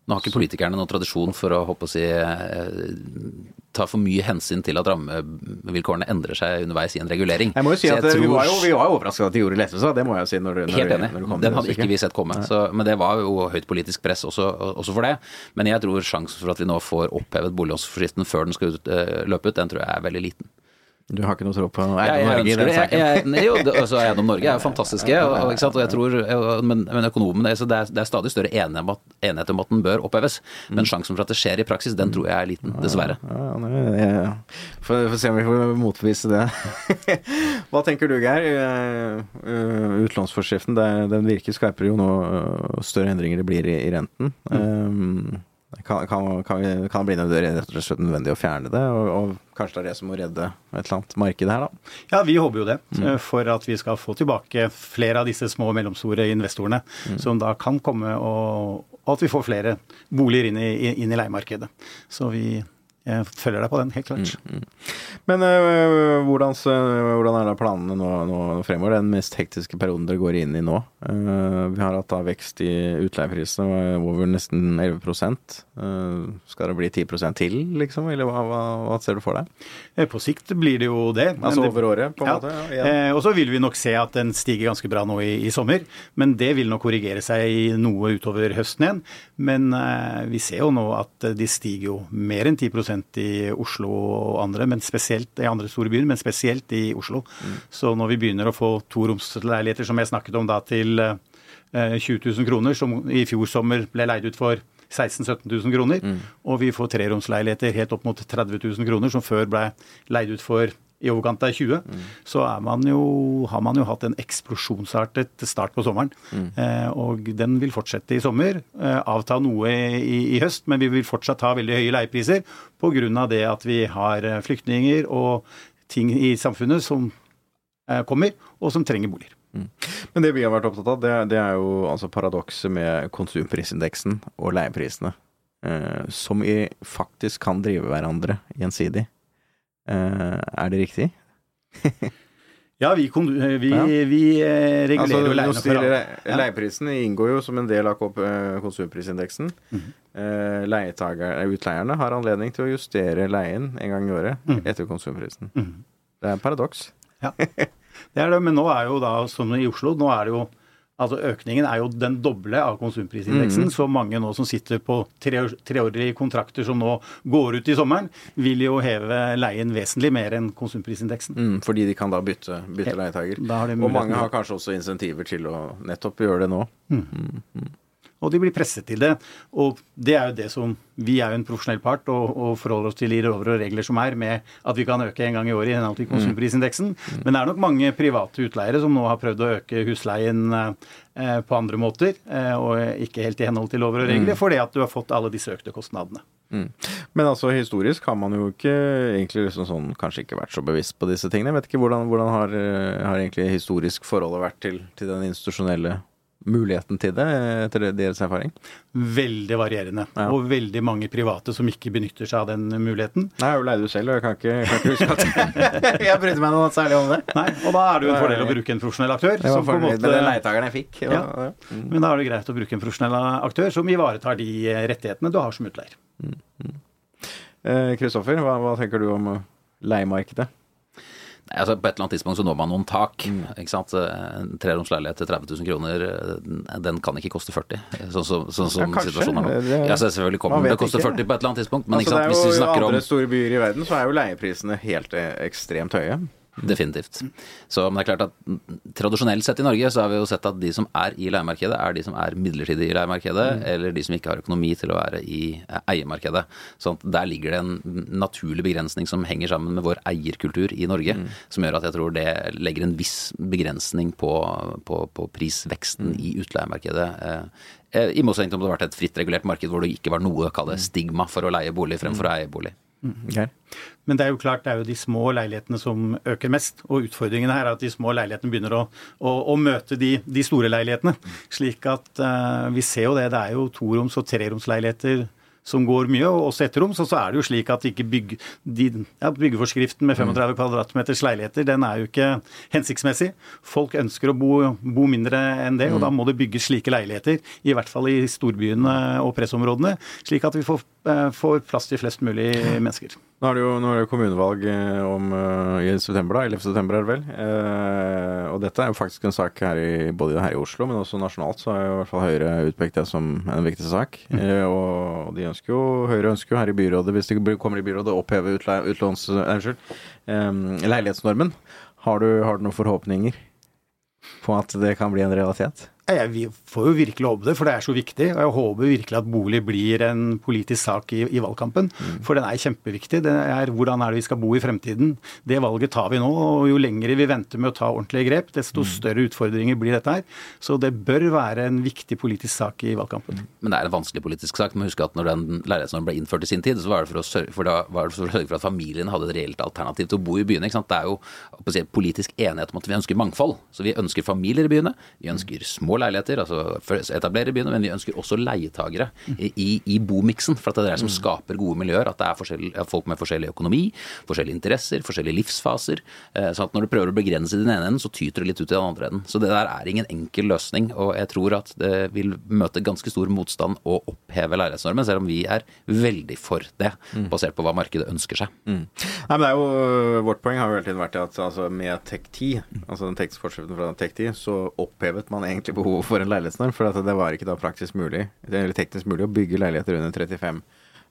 Nå har ikke politikerne noen tradisjon for å håpe å si, eh, ta for mye hensyn til at rammevilkårene endrer seg underveis i en regulering. Jeg må jo si at tror... vi var jo, vi var jo at de gjorde lettelser, det må jeg jo si. Når, når, Helt enig. når kom Den hadde ikke vi sett komme. Så, men det var jo høyt politisk press også, også for det. Men jeg tror sjansen for at vi nå får opphevet boliglånsforskriften før den skal ut, eh, løpe ut, den tror jeg er veldig liten. Du har ikke noe tro på Eiendom Norge i den det. Jeg, jeg, jo, altså, Eiendom Norge er jo fantastiske, og, og, jeg tror, men, men økonomene altså, det, er, det er stadig større enighet om, at, enighet om at den bør oppheves. Men sjansen for at det skjer i praksis, den tror jeg er liten, dessverre. Ja, ja, ja, får, se om vi får motbevise det. Hva tenker du, Geir? Eh, eh, Utlånsforskriften den virker skarpere jo nå eh, større endringer det blir i, i renten. Eh, kan, kan, kan, vi, kan bli rett og slett nødvendig å fjerne det? Og, og kanskje det er det som må redde et eller annet marked her, da? Ja, vi håper jo det. Mm. eh, For at vi skal få tilbake flere av disse små og mellomstore investorene Mm. som da kan komme, og, og at vi får flere boliger inn i, inn i leiemarkedet. Så vi eh, følger deg på den, helt klart. Mm. Men uh, hvordan, så, hvordan er da planene nå, nå fremover? Den mest hektiske perioden dere går inn i nå. Uh, vi har hatt da vekst i utleieprisene over nesten 11 uh, Skal det bli 10% til, liksom? Eller hva, hva, hva ser du for deg? Eh, På sikt blir det jo det. Altså det- over året, på en ja. måte? Ja, eh, og så vil vi nok se at den stiger ganske bra nå i, i sommer. Men det vil nok korrigere seg i noe utover høsten igjen. Men eh, vi ser jo nå at de stiger jo mer enn 10 i Oslo og andre, men spesielt i andre store byer, men spesielt i Oslo. Mm. Så når vi begynner å få toromsleiligheter, som jeg snakket om da, til eh, 20 000 kroner, som i fjor sommer ble leid ut for 16 000-17 000 kroner, Mm. og vi får treromsleiligheter helt opp mot 30 000 kroner, som før ble leid ut for i overkant av 20, Mm. så man jo, har man jo hatt en eksplosjonsartet start på sommeren. Mm. Eh, og den vil fortsette i sommer. Eh, avta noe i, i høst, men vi vil fortsatt ha veldig høye leiepriser pga. det at vi har eh, flyktninger og ting i samfunnet som eh, kommer, og som trenger boliger. Men det vi har vært opptatt av, det, det er jo altså paradokset med konsumprisindeksen og leieprisene. eh, som i, faktisk kan drive hverandre gjensidig. Eh, er det riktig? Ja, vi, vi, vi eh, regulerer Altså, jo leiene for alle. Leieprisen inngår jo som en del av eh, konsumprisindeksen. Mm -hmm. eh, Utleierne har anledning til å justere leien en gang i året mm. etter konsumprisen. Mhm. Det er en paradoks. Ja, det er det. Men nå er jo da, som i Oslo, nå er det jo Altså Økningen er jo den doble av konsumprisindeksen. Så mange nå som sitter på tre, treårige kontrakter som nå går ut i sommeren, vil jo heve leien vesentlig mer enn konsumprisindeksen. Mm, fordi de kan da bytte, bytte leietager. Og mange har kanskje også insentiver til å nettopp gjøre det nå. Og de blir presset til det. Og det er jo det som Vi er jo en profesjonell part og, og forholder oss til de lover og regler som er, med at vi kan øke en gang i året i henhold til konsumprisindeksen. Men det er nok mange private utleiere som nå har prøvd å øke husleien eh, på andre måter, eh, og ikke helt i henhold til lover og regler, fordi at du har fått alle disse økte kostnadene. Mm. Men altså historisk har man jo ikke egentlig liksom sånn kanskje ikke vært så bevisst på disse tingene. Jeg vet ikke hvordan, hvordan har, eh, har egentlig historisk forholdet vært til, til den institusjonelle muligheten til det, etter deres erfaring? Veldig varierende. Ja. Og veldig mange private som ikke benytter seg av den muligheten. Nei, jeg er jo lei du selv, og jeg kan ikke, kan ikke huske at jeg brydde meg noe særlig om det. Nei, Og da er det jo en fordel å bruke en profesjonell aktør. Det var fornøyd med den leietageren jeg fikk. Ja. Ja. men da er det greit å bruke en profesjonell aktør som ivaretar de rettighetene du har som utleier. Eh, Kristoffer, hva, hva tenker du om eh, leiemarkedet? Altså På et eller annet tidspunkt så når man noen tak. Mm. ikke sant? En treroms leilighet til 30 000 kroner, den kan ikke koste 40 sånn som så, så, så, Ja, situasjonen er nå. Ja, selvfølgelig kommer til å koste 40 på et eller annet tidspunkt, men ikke Altså, sant? hvis vi I snakker om andre store byer i verden så er jo leieprisene helt eh, ekstremt høye. Definitivt. Så, men det er klart at mm, tradisjonelt sett i Norge så har vi jo sett at de som er i leiemarkedet, er de som er midlertidig i leiemarkedet, eller de som ikke har økonomi til å være i eh, eiemarkedet. At der ligger det en naturlig begrensning som henger sammen med vår eierkultur i Norge, som gjør at jeg tror det legger en viss begrensning på, på, på prisveksten i utleiemarkedet. eh, eh, I motsetning til om det hadde vært et fritt regulert marked hvor det ikke var noe kall det, stigma for å leie bolig fremfor å eie bolig. Geir? Men det er jo klart, det er jo de små leilighetene som øker mest. Og utfordringen her er at de små leilighetene begynner å, å, å møte de, de store leilighetene. Slik at uh, vi ser jo det. Det er jo toroms- og treromsleiligheter som går mye, og også etterroms. Og så er det jo slik at ikke bygg, de, ja, byggeforskriften med 35 kvadratmeters leiligheter, den er jo ikke hensiktsmessig. Folk ønsker å bo, bo mindre enn det, og da må det bygges slike leiligheter. I hvert fall i storbyene og pressområdene, slik at vi får, får plass til flest mulig mennesker. Nå er det jo, er det kommunevalg eh, om, eh, i september, da, 11. september er det vel. Eh, og dette er jo faktisk en sak her i, både her i Oslo, men også nasjonalt, så er jo i hvert fall Høyre utpekt det som en viktig sak. Eh, og de ønsker jo, Høyre ønsker jo her i byrådet, hvis de kommer i byrådet, å oppheve utlåns... eh, Unnskyld. eh, leilighetsnormen. Har du, har du noen forhåpninger på at det kan bli en realitet? Jeg får jo virkelig håpe det, for det er så viktig. Og jeg håper virkelig at bolig blir en politisk sak i, i valgkampen. For den er kjempeviktig. Det er hvordan er det vi skal bo i fremtiden. Det valget tar vi nå. Og jo lengre vi venter med å ta ordentlige grep, desto større utfordringer blir dette her. Så det bør være en viktig politisk sak i valgkampen. Men det er en vanskelig politisk sak. Men husk at når den leilighetsnormen ble innført i sin tid, så var det for å sørge for, da, var det for, å sørge for at familiene hadde et reelt alternativ til å bo i byene. Det er jo politisk enighet om at vi ønsker mangfold. Så vi ønsker familier i byene. Vi ønsker små leiligheter, altså etablere byene, men vi ønsker også leietagere i, i, bomiksen. For at det er det som skaper gode miljøer. At det er folk med forskjellig økonomi, forskjellige interesser, forskjellige livsfaser. Så sånn at når du prøver å begrense i den ene enden, så tyter det litt ut i den andre enden. Så det der er ingen enkel løsning. Og jeg tror at det vil møte ganske stor motstand å oppheve leilighetsnormen, selv om vi er veldig for det, basert på hva markedet ønsker seg. Nei, men det er jo, Vårt poeng har jo hele tiden vært at altså, med TEK10, altså den tekniske forskriften fra TEK10, så opphevet man egentlig behovet for en leilighetsnorm. For det var ikke da praktisk mulig, eller teknisk mulig å bygge leiligheter under 35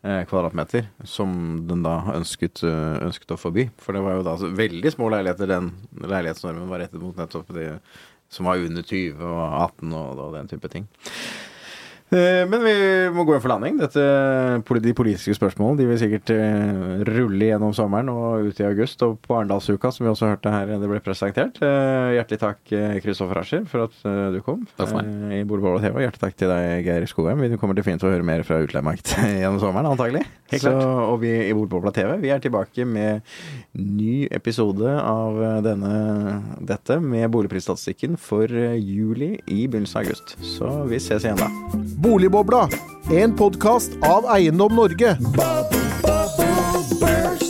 eh, kvadratmeter, som den da ønsket, eh, ønsket å forby. For det var jo da altså, veldig små leiligheter den leilighetsnormen var rettet mot nettopp de som var under 20 og 18 og, og den type ting. Eh, Men vi må gå inn for landing. Dette, de politiske spørsmålene de vil sikkert eh, rulle gjennom sommeren og ut i august. Og på Arendalsuka, som vi også hørte her det ble presentert. Eh, Hjertelig takk, Kristoffer Ascher, for at du kom Takk for meg. i Bordball og TV. Og hjertelig takk til deg, Geir Skogheim. Vi kommer til til å høre mer fra utleiemarkedet gjennom sommeren, antagelig. Helt Så, og vi i Bordbobla TV vi er tilbake med ny episode av denne, dette med boligprisstatistikken for juli i begynnelsen av august. Så vi ses igjen da. Boligbobla, en podkast av Eiendom Norge. Bubble, bubble, burst.